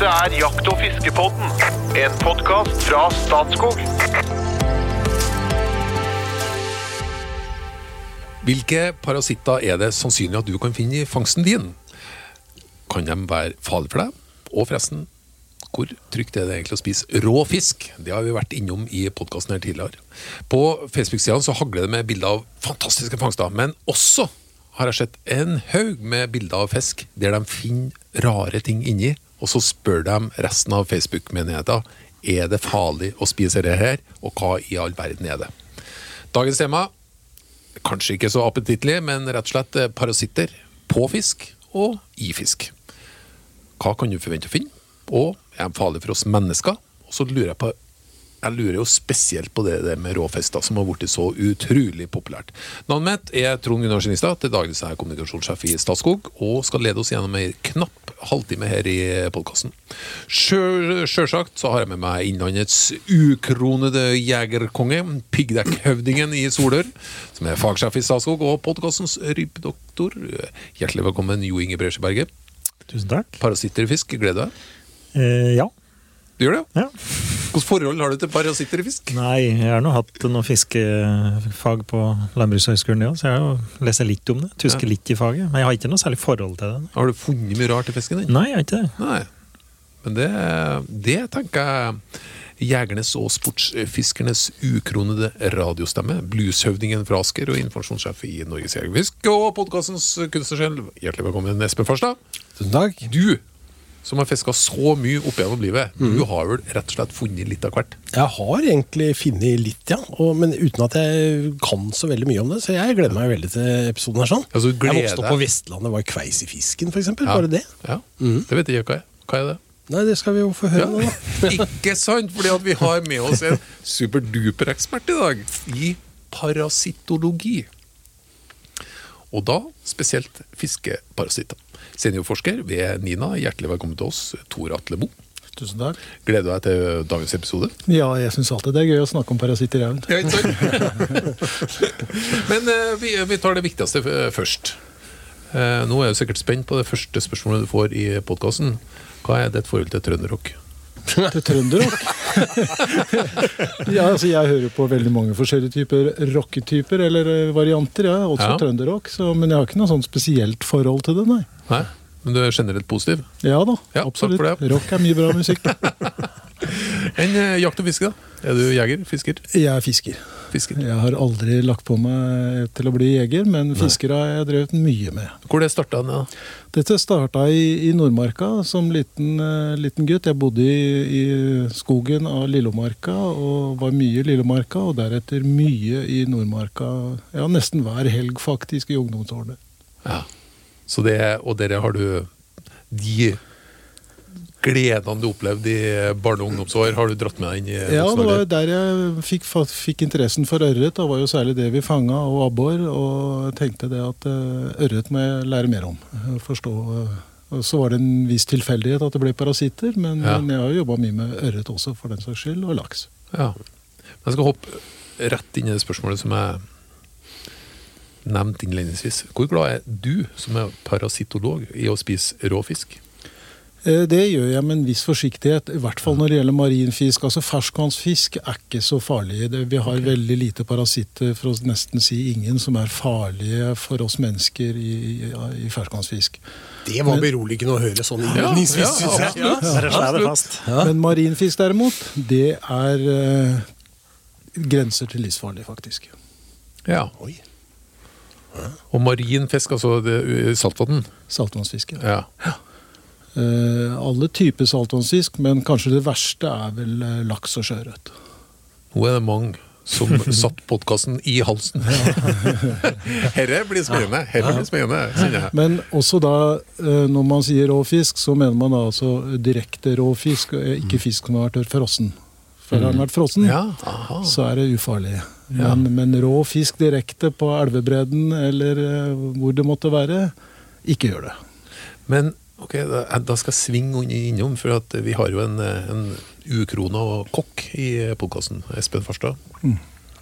Dette er Jakt- og fiskepodden, en podkast fra Statskog. Hvilke parasitter er det sannsynlig at du kan finne i fangsten din? Kan de være farlige for deg? Og forresten, hvor trygt er det egentlig å spise rå fisk? Det har vi vært innom i podkasten her tidligere. På Facebook-sidene hagler det med bilder av fantastiske fangster, men også har jeg sett en haug med bilder av fisk der de finner rare ting inni, og så spør de resten av Facebook-menigheten er det farlig å spise det her, og hva i all verden er det? Dagens tema kanskje ikke så appetittlig, men rett og slett eh, parasitter på fisk og i fisk. Hva kan du forvente å finne? Og er de farlige for oss mennesker? Og så lurer jeg på jeg lurer jo spesielt på det, det med råfest, da, som har blitt så utrolig populært. Navnet mitt er Trond Gunnar Skinstad, til daglig er jeg kommunikasjonssjef i Statskog, og skal lede oss gjennom ei knapp halvtime her i podkasten. Sjølsagt så har jeg med meg Innlandets ukronede jegerkonge, piggdekkhøvdingen i Solør, som er fagsjef i Statskog, og podkastens rypedoktor. Hjertelig velkommen, Jo Inge Bresjeberget. Tusen takk. Parasitterfisk, gleder du deg? Eh, ja. Du gjør det? ja. Hvilket forhold har du til parasitter i fisk? Nei, jeg har nå hatt noe fiskefag på Landbrukshøgskolen, ja, så jeg har jo lest litt om det. Tusker Ja. litt i faget. Men jeg har ikke noe særlig forhold til det. Har du funnet mye rart i fisken din? Nei, jeg har ikke det. Nei. Men det, det tenker jeg jegernes og sportsfiskernes ukronede radiostemme. Blueshøvdingen fra Asker og informasjonssjef i Norges Jegerfisk. Og podkastens kunstnersjel, hjertelig velkommen, Espen Farstad. Tusen takk. Du som har fiska så mye opp gjennom livet, du har vel rett og slett funnet litt av hvert? Jeg har egentlig funnet litt, ja. Og, men uten at jeg kan så veldig mye om det. Så jeg gleder meg veldig til episoden her. sånn. Altså, jeg vokste opp på Vestlandet, var kveis i fisken, f.eks. Ja. Bare det. Ja, Det vet jeg ikke hva er. Hva er det? Nei, det skal vi jo få høre nå, da. Ikke sant? Fordi at vi har med oss en superduper-ekspert i dag i parasittologi. Og da spesielt fiskeparasitter. Seniorforsker ved NINA, hjertelig velkommen til oss, Tor Atle Moe. Tusen takk. Gleder du deg til dagens episode? Ja, jeg syns alltid det er gøy å snakke om parasitter. i Ja. Men eh, vi, vi tar det viktigste først. Eh, nå er du sikkert spent på det første spørsmålet du får i podkasten. Hva er ditt forhold til trønderrock? Til trønderrock. ja, altså jeg hører på veldig mange forskjellige typer rocketyper eller eh, varianter. Ja, også Ja. trønderrock, men jeg har ikke noe sånn spesielt forhold til det, nei. Nei? Men du er generelt positiv? Ja da, Ja, absolutt. Rock er mye bra musikk. Enn eh, jakt og fiske, da? Er du jeger? Fisker? Jeg er fisker. Fisker. Jeg har aldri lagt på meg til å bli jeger, men fisker har jeg drevet mye med. Hvor det starta det? Dette starta i, i Nordmarka som liten, eh, liten gutt. Jeg bodde i, i skogen av Lillomarka og var mye i Lillomarka, og deretter mye i Nordmarka. Ja, nesten hver helg faktisk i ungdomsårene. Ja. Så det, og dere har du De gledene du opplevde i barne- og ungdomsår, har du dratt med deg inn i Ja, det var jo der jeg fikk, fikk interessen for ørret. Det var jo særlig det vi fanga, og abbor. Og jeg tenkte det at eh, ørret må jeg lære mer om. eh, Forstå. så var det en viss tilfeldighet at det ble parasitter, men, Ja. men jeg har jo jobba mye med ørret også, for den saks skyld, og laks. Ja. Jeg skal hoppe rett inn i det spørsmålet som jeg nevnte innledningsvis. Hvor glad er du, som er parasittolog, i å spise rå fisk? Eh, Det gjør jeg med en viss forsiktighet, i hvert fall når det gjelder marinfisk. Altså Ferskvannsfisk er ikke så farlig. Vi har veldig lite parasitter, for å nesten si ingen, som er farlige for oss mennesker i, i, ferskvannsfisk. Det var beroligende å høre sånn Ja, innledningsvis, ja, synes jeg. Ja, absolutt. fast. Men marinfisk derimot, det er eh, grenser til livsfarlig, faktisk. Ja. Oi. Og marin fisk, altså det, saltvann? Saltvannsfiske. Ja. Ja. Eh, alle typer saltvannsfisk, men kanskje det verste er vel eh, laks og sjøørret. Nå er det mange som satt podkasten i halsen. Herre blir spennende, herre blir spennende. Men også da, eh, når man sier rå fisk, så mener man da altså direkte rå fisk, ikke fisk som har vært frossen. For har den vært frossen, Ja, så er det ufarlig. Men, men rå fisk direkte på elvebredden eller hvor det måtte være, ikke gjør det. Men ok, da, da skal jeg svinge innom, for at vi har jo en, en ukrona kokk i podkasten, Espen Farstad.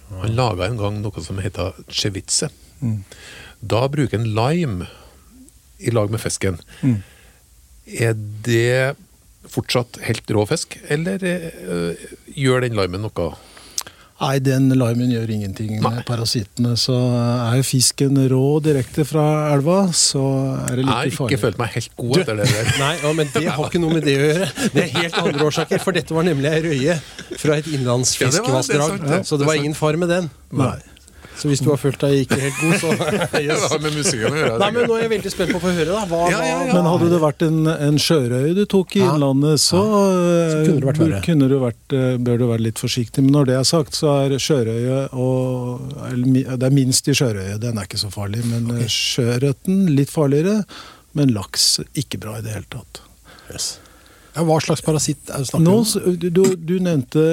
Han laga en gang noe som heter ceviche. Da bruker en lime i lag med fisken. Mm. Er det fortsatt helt rå fisk, eller øh, gjør den limen noe? Nei, den limen gjør ingenting med parasittene. Så er fisken rå direkte fra elva, så er det Jeg har ikke følt meg helt god etter det der. Nei, ja, men det har ikke noe med det å gjøre. Det er helt andre årsaker, for dette var nemlig ei røye fra et innlandsfiskevassdrag. Ja, så det var ingen far med den. Nei. Så hvis du har følt deg ikke helt god, så Det yes. har med musikken å gjøre. Nei, men Nå er jeg veldig spent på å få høre. da hva, Ja, ja, ja. Men hadde det vært en, en sjørøye du tok i Ja. Innlandet, så, Så kunne det vært eh, verre. kunne du vært, eh, bør du være litt forsiktig. Men når det er sagt, så er sjørøye og Det er minst i sjørøye, den er ikke så farlig. Men okay. sjøørreten litt farligere. Men laks ikke bra i det hele tatt. yes. Ja, Hva slags parasitt er det snakk om? du, du, nevnte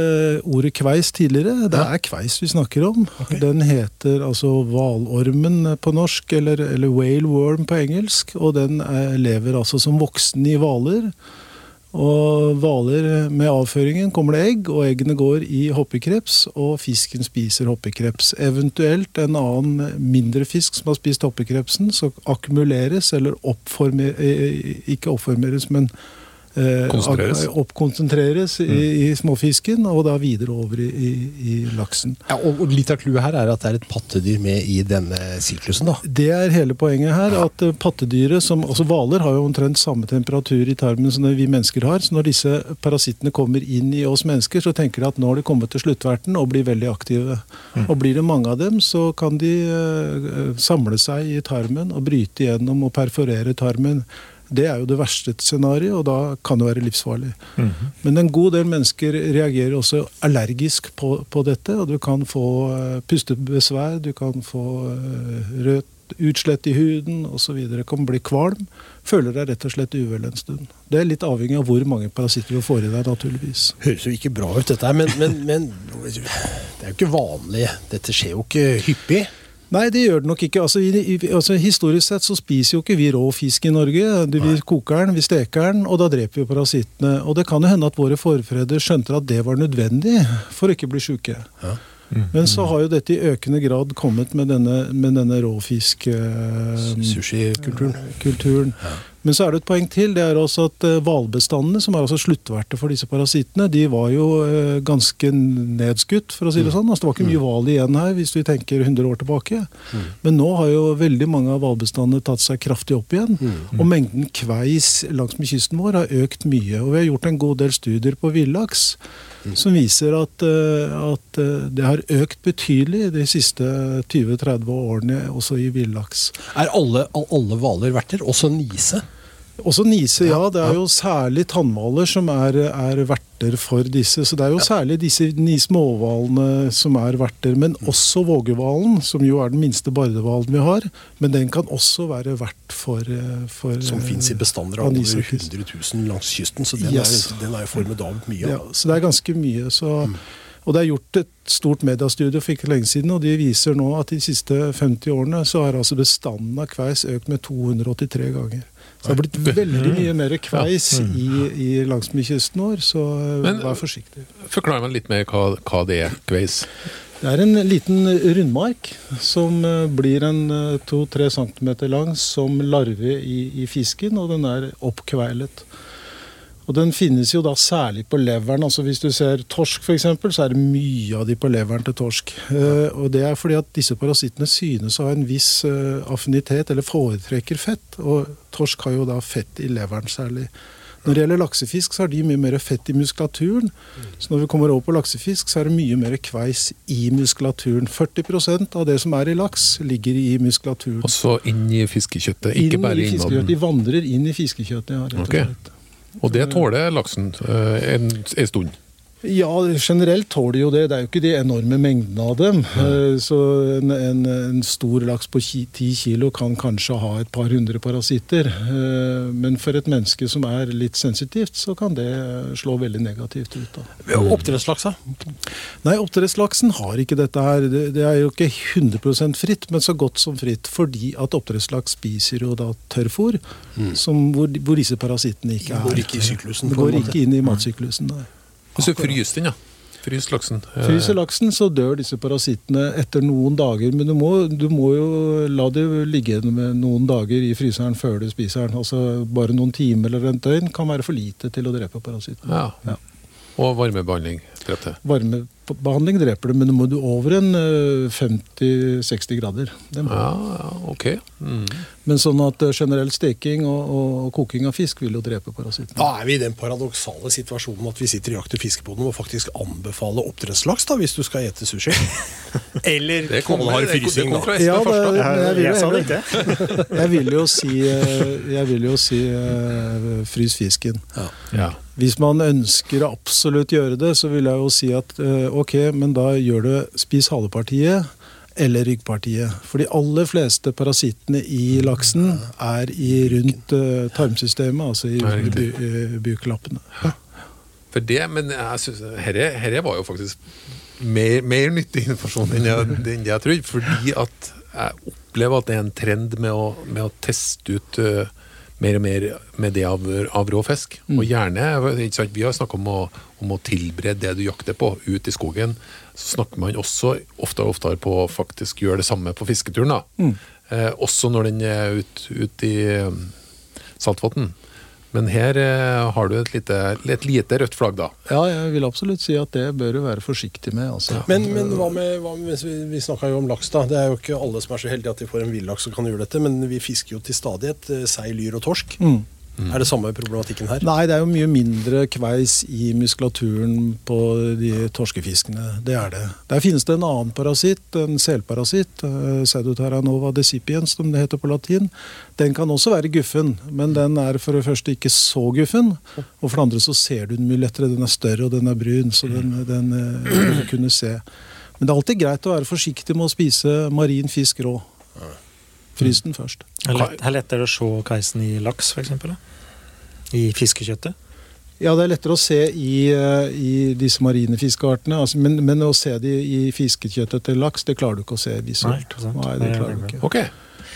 ordet kveis tidligere. Det er kveis vi snakker om. Den heter altså hvalormen på norsk, eller, eller whale worm på engelsk. Og den er, lever altså som voksen i hvaler. Og hvaler med avføringen kommer det egg, og eggene går i hoppekreps, og fisken spiser hoppekreps. Eventuelt en annen mindre fisk som har spist hoppekrepsen, så akkumuleres, eller oppformer, eh, ikke oppformeres, men eh, Konsentreres. Oppkonsentreres i, i småfisken, og da videre over i, i, i laksen. Ja, og og Litt av clouet her er at det er et pattedyr med i denne syklusen. da. Det er hele poenget her. at eh, Pattedyret, som altså Hvaler har jo omtrent samme temperatur i tarmen som vi mennesker har. så Når disse parasittene kommer inn i oss mennesker, så tenker de at nå har de kommet til sluttverten og blir veldig aktive. Og Blir det mange av dem, så kan de uh, samle seg i tarmen og bryte igjennom og perforere tarmen. Det er jo det verste scenarioet, og da kan det være livsfarlig. Men en god del mennesker reagerer også allergisk på, på dette, og du kan få uh, pustebesvær, du kan få uh, rødt utslett i huden osv. Kan bli kvalm. Føler deg rett og slett uvel en stund. Det er litt avhengig av hvor mange parasitter du får i deg, naturligvis. Høres jo ikke bra ut, dette her, men, men, men det er jo ikke vanlig. Dette skjer jo ikke hyppig. Nei, det gjør det nok ikke. Altså, i, altså, historisk sett så spiser jo ikke vi rå fisk i Norge. Du, Vi koker den, vi steker den, og da dreper vi parasittene. Og det kan jo hende at våre forfedre skjønte at det var nødvendig for å ikke bli sjuke. Men så har jo dette i økende grad kommet med denne, med denne råfisk... eh, Sushikulturen. Men så er det et poeng til. Det er også at eh, hvalbestandene, som er altså sluttverter for disse parasittene, de var jo eh, ganske nedskutt, for å si det sånn. Altså, det var ikke mye hval igjen her, hvis vi tenker 100 år tilbake. Men nå har jo veldig mange av hvalbestandene tatt seg kraftig opp igjen. Og mengden kveis langsmed kysten vår har økt mye. Og vi har gjort en god del studier på villaks som viser at, eh, at det har økt betydelig de siste 20-30 årene, også i villaks. Er alle al- alle hvaler verter? Også nise? Også nise, ja. Det er jo særlig tannhvaler som er, er verter for disse. Så det er jo særlig disse ni småhvalene som er verter. Men også vågehvalen, som jo er den minste bardehvalen vi har. Men den kan også være vert for, eh, for Som fins i bestander av over 100 000 langs kysten, så den, Yes. er, den er jo formidabelt mye. Ja, så det er ganske mye. Så, Og det er gjort et stort mediestudie for ikke lenge siden, og de viser nå at de siste 50 årene så har altså bestanden av kveis økt med 283 ganger. Så det har blitt veldig mye mer kveis i, i langsmed kysten vår, så eh, Men- vær forsiktig. Forklar meg litt mer hva, hva det er, kveis. Det er en liten rundmark som eh, blir en eh, to-tre centimeter lang som larve i, i fisken, og den er oppkveilet. Og Den finnes jo da særlig på leveren. altså Hvis du ser torsk f.eks., så er det mye av de på leveren til torsk. Eh, og Det er fordi at disse parasittene synes å ha en viss eh, affinitet, eller foretrekker fett. Og torsk har jo da fett i leveren særlig. Når det gjelder laksefisk, så har de mye mer fett i muskulaturen. Så når vi kommer over på laksefisk, så er det mye mer kveis i muskulaturen. 40% av det som er i laks, ligger i muskulaturen. Også inn i fiskekjøttet, ikke Inn bare i fiskekjøttet. De vandrer inn i fiskekjøttet, ja, rett og slett. slett. Og det tåler laksen eh, en, en stund. Ja, generelt tåler de jo det. Det er jo ikke de enorme mengdene av dem. Eh, Så en, en, en stor laks på ti 10 kilo kan kanskje ha et par hundre parasitter. Eh, Men for et menneske som er litt sensitivt, så kan det slå veldig negativt ut. da. Oppdrettslaksa? Nei, oppdrettslaksen har ikke dette her. Det, er jo ikke 100 fritt, men så godt som fritt. Fordi at oppdrettslaks spiser jo da tørrfôr, mm. hvor, hvor disse parasittene ikke er. Går ikke i syklusen. Det går ikke inn i matsyklusen. Nei. Hvis du fryser den, ja. Fryser laksen. Eh, Fryser laksen, så dør disse parasittene etter noen dager. Men du må, du må jo la det ligge noen dager i fryseren før du spiser den. Altså Bare noen timer eller et døgn kan være for lite til å drepe parasittene. Ja. Ja. Og varmebehandling drepte. Varmebehandling dreper det, men du må du over en øh, 50-60 grader. Det må. Ja, ja, ok. Mm. Men sånn at øh, generell steking og, og koking av fisk vil jo drepe parasitten. Da er vi i den paradoksale situasjonen at vi sitter i jakt- og fiskeboden og faktisk anbefaler oppdrettslaks da, hvis du skal ete sushi. Eller Det kommer, knallhard det, det frysing. nå. da. fra Ja, det- jeg Jeg sa det ikke. Jeg vil jo si, øh, jeg vil jo si frys fisken. Ja. Hvis man ønsker å absolutt gjøre det, så vil jeg jo si at eh, ok, men da gjør det spis halepartiet eller ryggpartiet. For de aller fleste parasittene i laksen er i rundt eh, tarmsystemet, altså i bu, eh, buklappene. For det, men jeg synes, herre, herre var jo faktisk mer, mer nyttig informasjon enn jeg, enn jeg trodde. Fordi at jeg opplever at det er en trend med å, med å teste ut eh, mer og mer med det av, av rå fisk. Og gjerne, ikke sant, Vi har snakka om, om å tilberede det du jakter på, ut i skogen. Så snakker man også oftere og oftere på å faktisk gjøre det samme på fisketuren. da. Eh, også når den er ute ut i eh, saltvann. Men her eh, har du et lite, et lite rødt flagg, da. Ja, jeg vil absolutt si at det bør du være forsiktig med. Altså. Men, men hva med, hva med Vi, vi snakka jo om laks, da. Det er jo ikke alle som er så heldige at de får en villaks som kan gjøre dette, men vi fisker jo til stadighet eh, sei, lyr og torsk. Mm. Er det samme problematikken her? Nei, det er jo mye mindre kveis i muskulaturen på de torskefiskene. Det er det. Der finnes det en annen parasitt, en selparasitt, eh, Pseudoterranova decipiens, som det heter på latin. Den kan også være guffen, men den er for det første ikke så guffen. Og for det andre så ser du den mye lettere. Den er større og den er brun, så den, den eh, vil du kunne se. Men det er alltid greit å være forsiktig med å spise marin fisk rå. Frys den først. Det er det er lettere å se kveisen i laks, f.eks. I fiskekjøttet. Ja, det er lettere å se i, eh, i disse marine fiskeartene, altså, men, men å se det i fiskekjøttet til laks, det klarer du ikke å se visuelt. Nei, Nei, det klarer du ikke. Ok.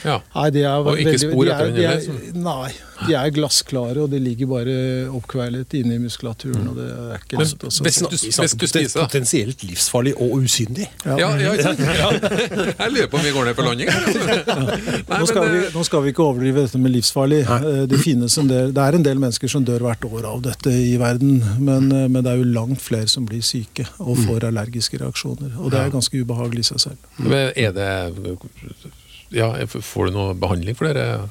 Ja. Nei, de er Og ikke veldig- spor etter er- den er- heller, Nei, de er glassklare, og de ligger bare oppkveilet inne i muskulaturen. og det er ikke Men se. hvis du, spiser, potensielt livsfarlig og usynlig. Ja. Ja, ja, ja. Jeg lurer på om vi går ned på landing. her, Altså. Nå skal, vi, eh, nå skal vi ikke overdrive dette med livsfarlig. Eh, Det, finnes en del, det er en del mennesker som dør hvert år av dette i verden, men, eh, men det er jo langt flere som blir syke og får allergiske reaksjoner. Og det er ganske ubehagelig i seg selv. men er det Ja, får du noe behandling for dere?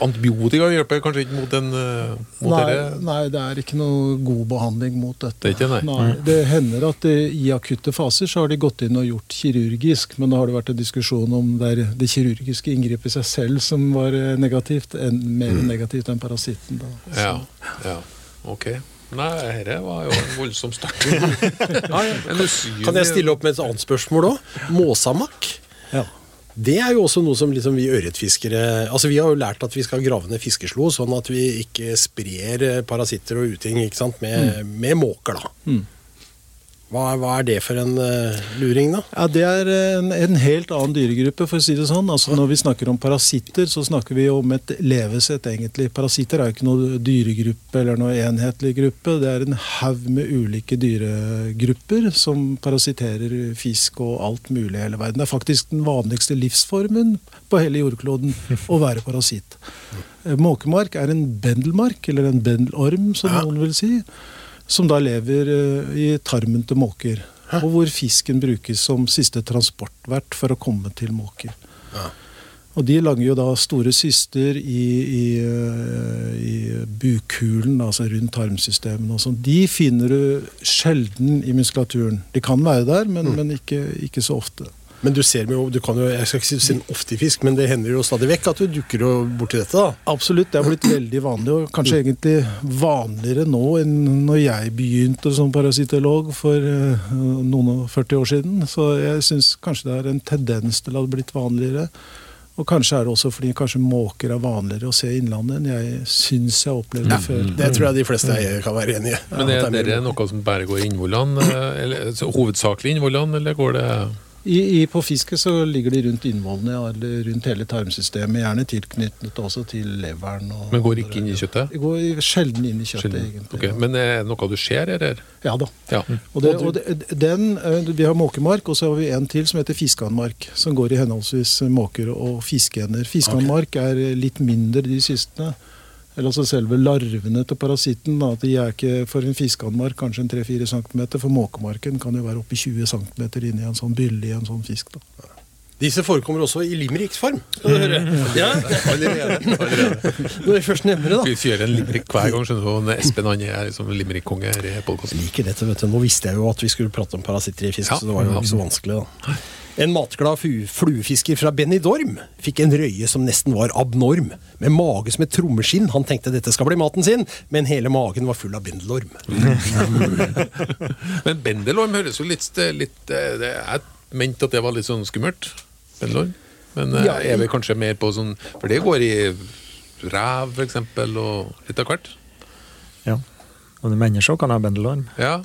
Antibiotika hjelper kanskje ikke mot den eh, mot Nei, nei, det er ikke noe god behandling mot dette. Det er ikke nei. nei. det hender at det, i akutte faser så har de gått inn og gjort kirurgisk, men da har det vært en diskusjon om det er det kirurgiske inngrepet i seg selv som var eh, negativt, en, mer Mm. negativt enn parasitten. Da. Ja, ja. Ok. Nei, dette var jo en voldsom start. Kan jeg stille opp med et annet spørsmål òg? Måsamakk. Ja. Det er jo også noe som liksom vi ørretfiskere Altså Vi har jo lært at vi skal grave ned fiskeslo, sånn at vi ikke sprer parasitter og uting med, med måker. da. Mm. Hva, hva er det for en uh, luring, da? Ja, Det er en, en helt annen dyregruppe, for å si det sånn. Altså Når vi snakker om parasitter, så snakker vi om et levesett, egentlig. Parasitter er jo ikke noe dyregruppe eller noe enhetlig gruppe. Det er en haug med ulike dyregrupper som parasitterer fisk og alt mulig i hele verden. Det er faktisk den vanligste livsformen på hele jordkloden å være parasitt. Eh, Måkemark er en bendelmark, eller en bendelorm, som Ja. noen vil si som da lever eh, i tarmen til måker. Og hvor fisken brukes som siste transportvert for å komme til måker. Og de lager jo da store syster i, i, eh, i bukhulen, altså rundt tarmsystemene og sånn. De finner du sjelden i muskulaturen. De kan være der, men, men ikke, ikke så ofte. Men du ser jo, du kan jo, jeg skal ikke si du ser den ofte i fisk, men det hender jo stadig vekk at du dukker jo borti dette. da. Absolutt, det har blitt veldig vanlig, og kanskje egentlig vanligere nå enn når jeg begynte som parasittolog for eh, noen og 40 år siden. Så jeg syns kanskje det er en tendens til at det har blitt vanligere. Og kanskje er det også fordi kanskje måker er vanligere å se i Innlandet enn jeg syns jeg opplevde Ja, før. det tror jeg de fleste jeg kan være enig i. Men er det dere noe som bare går i innvollene, eh, eller så hovedsakelig innvollene, eller går det I, i, på fisket så ligger de rundt innvollene, eller rundt hele tarmsystemet. Gjerne tilknyttet også til leveren. Men går ikke inn i kjøttet? Det går sjelden inn i kjøttet, Sjelden. egentlig. Okay. Men er det noe du ser, eller? Ja da. Ja. Og, det, og det, den, eh, Vi har måkemark, og så har vi en til som heter fiskeandmark. Som går i henholdsvis måker og fiskeender. Fiskeandmark er litt mindre de siste. Eller altså selve larvene til parasitten. Da, at de er ikke for en fiskeandmark kanskje en 3-4 cm. For måkemarken kan jo være oppi 20 cm inni en sånn bylle i en sånn fisk. da. Disse forekommer også i limeriksform. Skal du høre. Ja, Allerede. allerede. Når vi først nevner det, da. Vi fyrer en limerick hver gang. skjønner du, og Espen han er liksom limerick-konge her i Jeg podkasten. liker dette, vet du. Nå visste jeg jo at vi skulle prate om parasitter i fisk, Ja. så det var jo ikke så vanskelig, da. En matglad fluefisker fra Benidorm fikk en røye som nesten var abnorm. Med mage som et trommeskinn. Han tenkte dette skal bli maten sin, men hele magen var full av bendelorm. Men bendelorm høres jo litt, litt eh, det er ment at det var litt sånn skummelt. Bendelorm. Men eh, Ja, er vi kanskje mer på sånn For det går i ræv, for eksempel, og litt av hvert. Ja. Og mennesker kan ha bendelorm. Ja.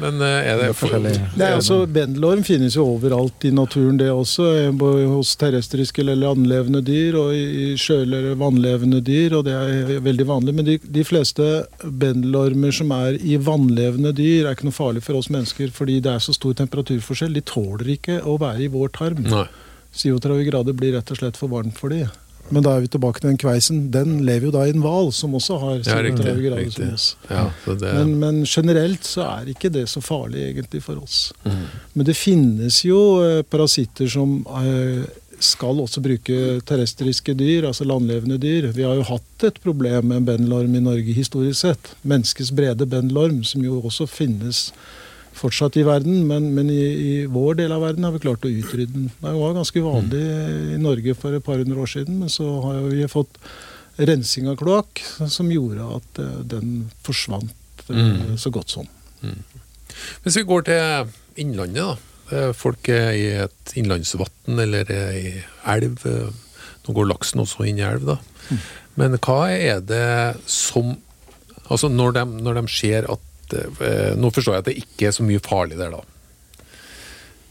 Men eh, er det Det er forskjellig. Det er altså, Bendelorm finnes jo overalt i naturen, det også. eh, Både hos terrestriske eller landlevende dyr, og i sjø- eller vannlevende dyr. og Det er veldig vanlig. Men de, de fleste bendelormer som er i vannlevende dyr, er ikke noe farlig for oss mennesker, fordi det er så stor temperaturforskjell. De tåler ikke å være i vår tarm. Nei. 37 grader blir rett og slett for varmt for de. Men da er vi tilbake til den kveisen. Den lever jo da i en hval, som også har 37 Ja, riktig. grader riktig. som oss. Ja, det, Men, men generelt så er ikke det så farlig egentlig for oss. Mm. Men det finnes jo eh, parasitter som eh, skal også bruke terrestriske dyr, altså landlevende dyr. Vi har jo hatt et problem med bendelorm i Norge historisk sett. Menneskets brede bendelorm, som jo også finnes fortsatt i verden, men, men i, i vår del av verden har vi klart å utrydde den. Det var ganske vanlig i Norge for et par hundre år siden, men så har vi fått rensing av kloakk som gjorde at eh, den forsvant eh, Mm. så godt som. Hvis vi går til innlandet, da. Eh, Folk er i et innlandsvann eller er i elv. Nå går laksen også inn i elv, da. Men hva er det som Altså, når de, når de ser at Nå forstår jeg at det ikke er så mye farlig der, da.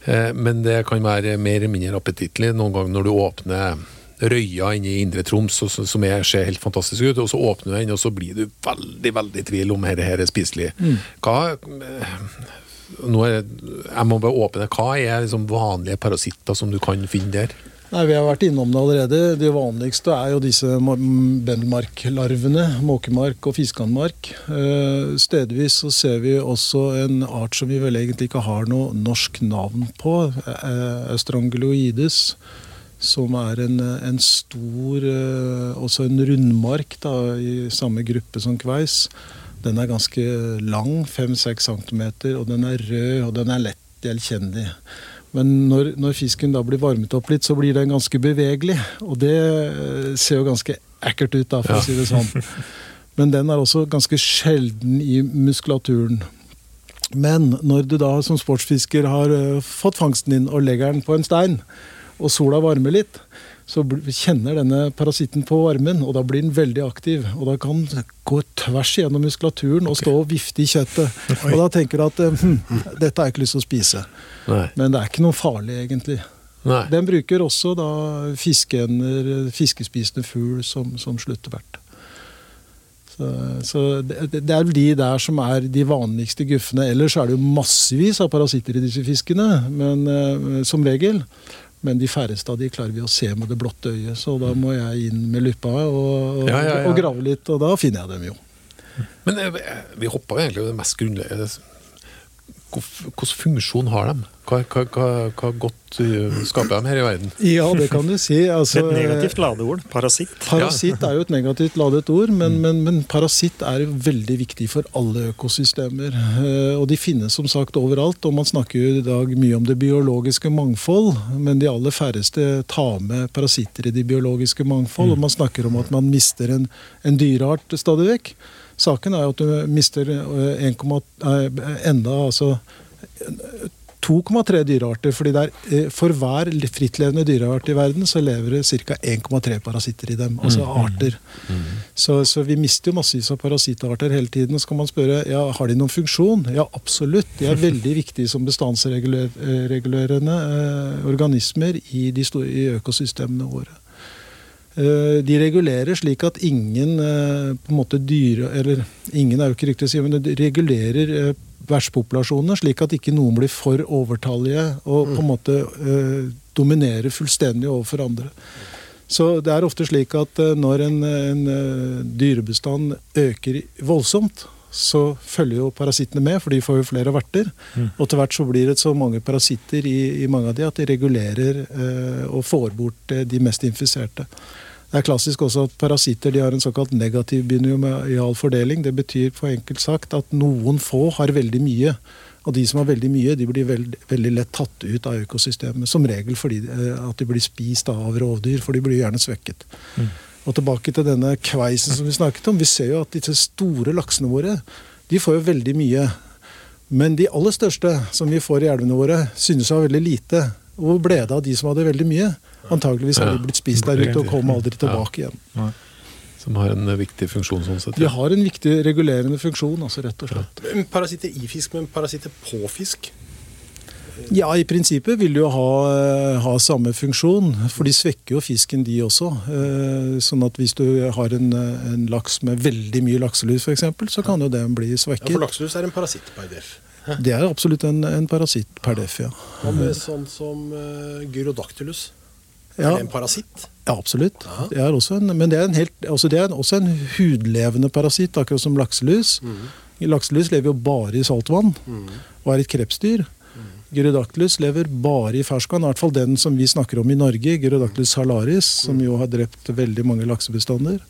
Eh, Men det kan være mer eller mindre appetittlig noen ganger når du åpner røya inne i Indre Troms, som er, ser helt fantastisk ut, og så åpner du den, og så blir du veldig veldig i tvil om dette her er spiselig. Hva eh, nå er, Jeg må bare åpne. Hva er liksom vanlige parasitter som du kan finne der? Nei, Vi har vært innom det allerede. De vanligste er jo disse ma- bendelmarklarvene. Måkemark og fiskeandmark. Eh, Stedvis så ser vi også en art som vi vel egentlig ikke har noe norsk navn på. eh, Som er en, en stor eh, Også en rundmark da, i samme gruppe som kveis. Den er ganske lang, 5-6 cm, og den er rød og den er lett gjenkjennelig. Men når, når fisken da blir varmet opp litt, så blir den ganske bevegelig. Og det eh, ser jo ganske ekkelt ut, da, for Ja. å si det sånn. Men den er også ganske sjelden i muskulaturen. Men når du da som sportsfisker har eh, fått fangsten din og legger den på en stein, og sola varmer litt, så kjenner denne parasitten på varmen, og da blir den veldig aktiv. Og da kan den gå tvers gjennom muskulaturen og stå og vifte i kjøttet. Og da tenker du at eh, hm, dette har jeg ikke lyst til å spise. Nei. Men det er ikke noe farlig, egentlig. Nei. Den bruker også da fiskeender, fiskespisende fugl, som, som sluttevert. Så, så det, det er vel de der som er de vanligste guffene. Ellers er det jo massevis av parasitter i disse fiskene, men eh, som regel. Men de færreste av de klarer vi å se med det blotte øyet, så da må jeg inn med luppa og, og, Ja, ja, ja. og grave litt, og da finner jeg dem jo. Men eh, vi hoppa egentlig det mest grunnleggende. Hvilken funksjon har de? Hva, hva, hva, hva godt eh, skaper de her i verden? Ja, det kan du si. Altså, Et negativt ladeord. Parasitt. Parasitt er jo et negativt ladet ord, men, men, men parasitt er veldig viktig for alle økosystemer. Eh, Og de finnes som sagt overalt, og man snakker jo i dag mye om det biologiske mangfold, men de aller færreste tar med parasitter i det biologiske mangfold, og man snakker om at man mister en, en dyreart stadig vekk. Saken er at du mister eh, 1, eh, enda altså 2,3 dyrearter, fordi det er, eh, for hver frittlevende dyreart i verden så lever det ca. 1,3 parasitter i dem. Altså arter. Så, så vi mister jo massevis av parasittarter hele tiden. Så kan man spørre ja, har de noen funksjon. Ja, absolutt. De er veldig viktige som bestandsregulerende eh, organismer i, de store, i økosystemene våre. Eh, De regulerer slik at ingen eh, på en måte dyre... Eller ingen er jo ikke riktig å si, men de regulerer eh, vertspopulasjonene slik at ikke noen blir for overtallige og på en måte eh, dominerer fullstendig overfor andre. Så det er ofte slik at når en, en dyrebestand øker voldsomt, så følger jo parasittene med, for de får jo flere verter. Og til hvert så blir det så mange parasitter i, i mange av de at de regulerer eh, og får bort eh, de mest infiserte. Det er klassisk også at parasitter de har en såkalt negativ binomial fordeling. Det betyr for enkelt sagt at noen få har veldig mye. Og de som har veldig mye, de blir veld, veldig lett tatt ut av økosystemet. Som regel fordi eh, at de blir spist av rovdyr, for de blir gjerne svekket. Og tilbake til denne kveisen som vi snakket om. Vi ser jo at disse store laksene våre, de får jo veldig mye. Men de aller største som vi får i elvene våre, synes å ha veldig lite. Hvor ble det av de som hadde veldig mye? Antageligvis har de blitt spist der ute og kom aldri tilbake igjen. Som har en eh, viktig funksjon sånn sett. De har en viktig regulerende funksjon, altså rett og slett. Parasitter i fisk, men parasitter på fisk? Ja, i prinsippet vil de jo ha, eh, ha samme funksjon, for de svekker jo fisken de også. Eh, Sånn at hvis du har en, eh, en laks med veldig mye lakselus f.eks., så kan jo den bli svekket. Ja. For lakselus er en parasitt per def. Det er absolutt en, en parasitt per def, ja. Hva med sånn som uh, gyrodactylus? Ja. Er det en parasitt? Ja, absolutt. Det er også en, men det er, en helt, altså det er også en hudlevende parasitt, akkurat som lakselus. Lakselus lever jo bare i saltvann og er et krepsdyr. Gyrodactylus lever bare i ferskvann, i hvert fall den som vi snakker om i Norge, Gyrodactylus salaris, som jo har drept veldig mange laksebestander.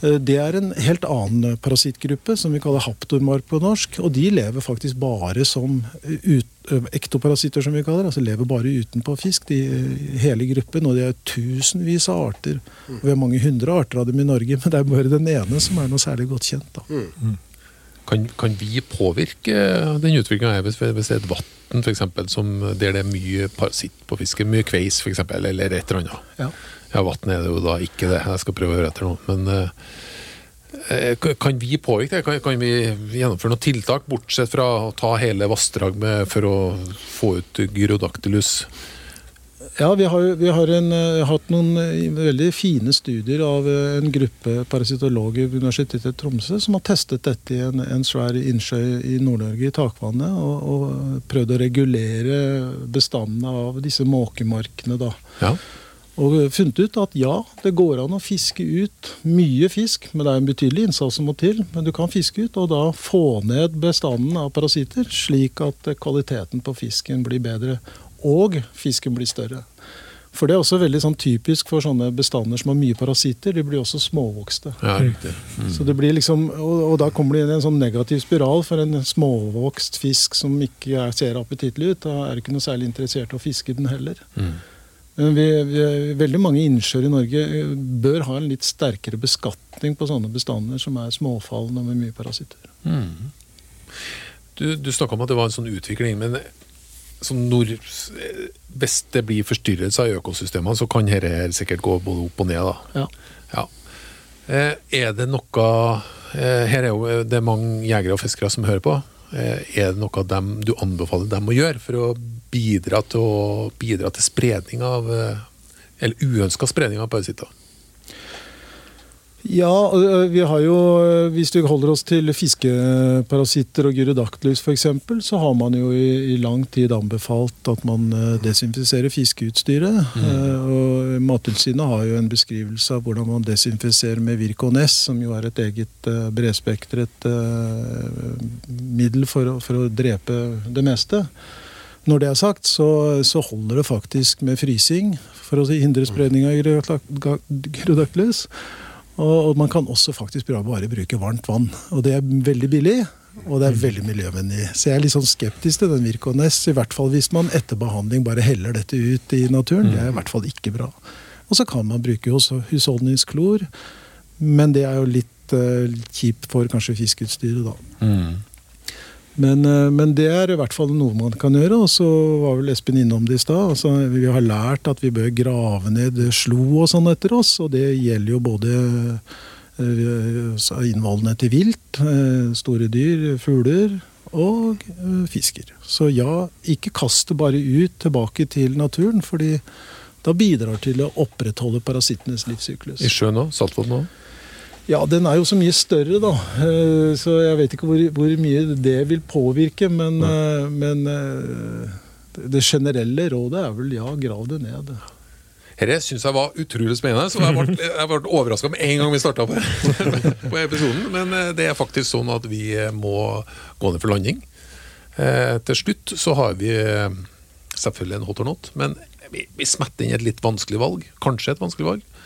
Eh, Det er en helt annen parasittgruppe, som vi kaller haptormar på norsk. Og de lever faktisk bare som ut, ektoparasitter, som vi kaller det. Altså lever bare utenpå fisk, de, eh, hele gruppen. Og det er tusenvis av arter. Og vi har mange hundre arter av dem i Norge, men det er bare den ene som er noe særlig godt kjent. da. Kan, kan vi påvirke den utviklinga hvis, hvis det er et vann som, der det er mye parasitt på fisken? Mye kveis, f.eks., eller et eller annet? Ja. Ja, vann er det jo da ikke det. Jeg skal prøve å høre etter nå. Men eh, eh, kan vi påvirke det? Kan, kan vi gjennomføre noen tiltak, bortsett fra å ta hele vassdrag med, for å få ut gyrodactylus? Ja, vi har, vi har en, eh, hatt noen eh, veldig fine studier av eh, en gruppe parasitologer ved Universitetet i Tromsø som har testet dette i en, en svær innsjø i Nord-Norge, i takvannet, og, og prøvd å regulere bestandene av disse måkemarkene. da. Ja. Og funnet ut at ja, det går an å fiske ut mye fisk, men det er en betydelig innsats som må til. Men du kan fiske ut og da få ned bestanden av parasitter, slik at kvaliteten på fisken blir bedre. Og fisken blir større. For det er også veldig sånn typisk for sånne bestander som har mye parasitter. De blir også småvokste. ja, riktig. Så det blir liksom, og, og da kommer det inn i en sånn negativ spiral for en småvokst fisk som ikke er, ser appetittlig ut. Da er du ikke noe særlig interessert i å fiske den heller. Men vi, vi, veldig mange innsjøer i Norge eh, bør ha en litt sterkere beskatning på sånne bestander som er småfallende med mye parasitter. Du, du snakka om at det var en sånn utvikling, men sånn nord, hvis det blir forstyrrelser i økosystemene, så kan dette her sikkert gå både opp og ned. da. Ja. Ja. Eh, er det noe eh, Her er jo det er mange jegere og fiskere som hører på. Eh, er det noe dem, du anbefaler dem å gjøre for å bidra til, å, bidra til spredning av eh, Eller uønska spredning av parasitter? Ja, vi har jo, hvis vi holder oss til fiskeparasitter og gyrodactylus f.eks., så har man jo i, i lang tid anbefalt at man desinfiserer fiskeutstyret. Mm. Og Mattilsynet har jo en beskrivelse av hvordan man desinfiserer med Vircones, som jo er et eget bredspektret middel for å, for å drepe det meste. Når det er sagt, så, så holder det faktisk med frysing for å hindre spredning av gyrodac- gyrodactylus. Og, og man kan også faktisk bare, bruke varmt vann. Og det er veldig billig, og det er veldig miljøvennlig. Så jeg er litt sånn skeptisk til den Vircones, i hvert fall hvis man etter behandling bare heller dette ut i naturen. Det er i hvert fall ikke bra. Og så kan man bruke også husholdningsklor, men det er jo litt uh, kjipt for kanskje fiskeutstyret, da. Men, eh, men det er i hvert fall noe man kan gjøre. Og så var vel Espen innom det i stad. Altså, vi har lært at vi bør grave ned slo og sånn etter oss. Og det gjelder jo både eh, innvollene til vilt, eh, store dyr, fugler og fisker. Så ja, ikke kast det bare ut tilbake til naturen, fordi da bidrar til å opprettholde parasittenes livssyklus. I sjøen òg? Saltvann òg? Ja, den er jo så mye større, da. Eh, Så jeg vet ikke hvor, hvor mye det vil påvirke. Men, eh, men eh, det generelle rådet er vel ja, grav det ned. Dette syns jeg var utrolig spennende, så jeg ble, jeg ble overraska med en gang vi starta på, på episoden. Men det er faktisk sånn at vi må gå ned for landing. Til slutt så har vi selvfølgelig en hot or not, men vi, vi smetter inn et litt vanskelig valg. Kanskje et vanskelig valg.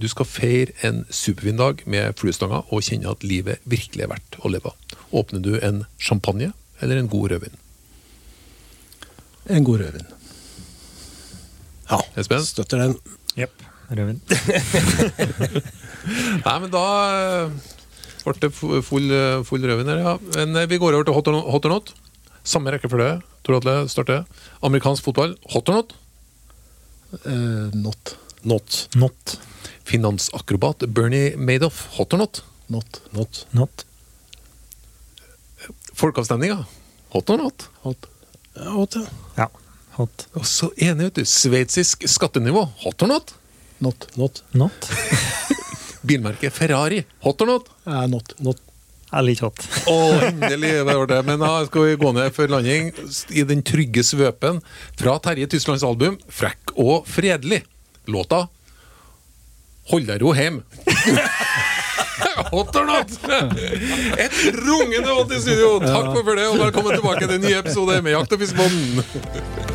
Du skal feire en superfin dag med fluestanga og kjenne at livet virkelig er verdt å leve av. Åpner du en champagne eller en god rødvin? En god rødvin. Ja, Espen? støtter den. Jepp. Rødvin. Nei, men da eh, ble det full, eh, full rødvin her, ja. Men eh, vi går over til hot or not. Hot or not. Samme rekkefølge. Tor Atle starter. Amerikansk fotball. Hot or not. Uh, not. Not. Not. Finansakrobat Bernie Madoff. Hot or not. Not. Not. Not. Folkeavstemninga. Hot or not. Hot. Hot, ja. Ja. Hot. Og så enig, vet du. Sveitsisk skattenivå. Hot or not. Not. Not. Not. Bilmerket Ferrari. Hot or not. Er not. Not. Er litt hot. Å, endelig var det. Men da skal vi gå ned for landing i den trygge svøpen fra Terje Tysklands album 'Frekk og fredelig'. Låta 'Hold deg ro hjem! Hot or not! Et rungende hot i studio! Takk for det, og velkommen tilbake til en ny episode med Jakt- og fiskebånden.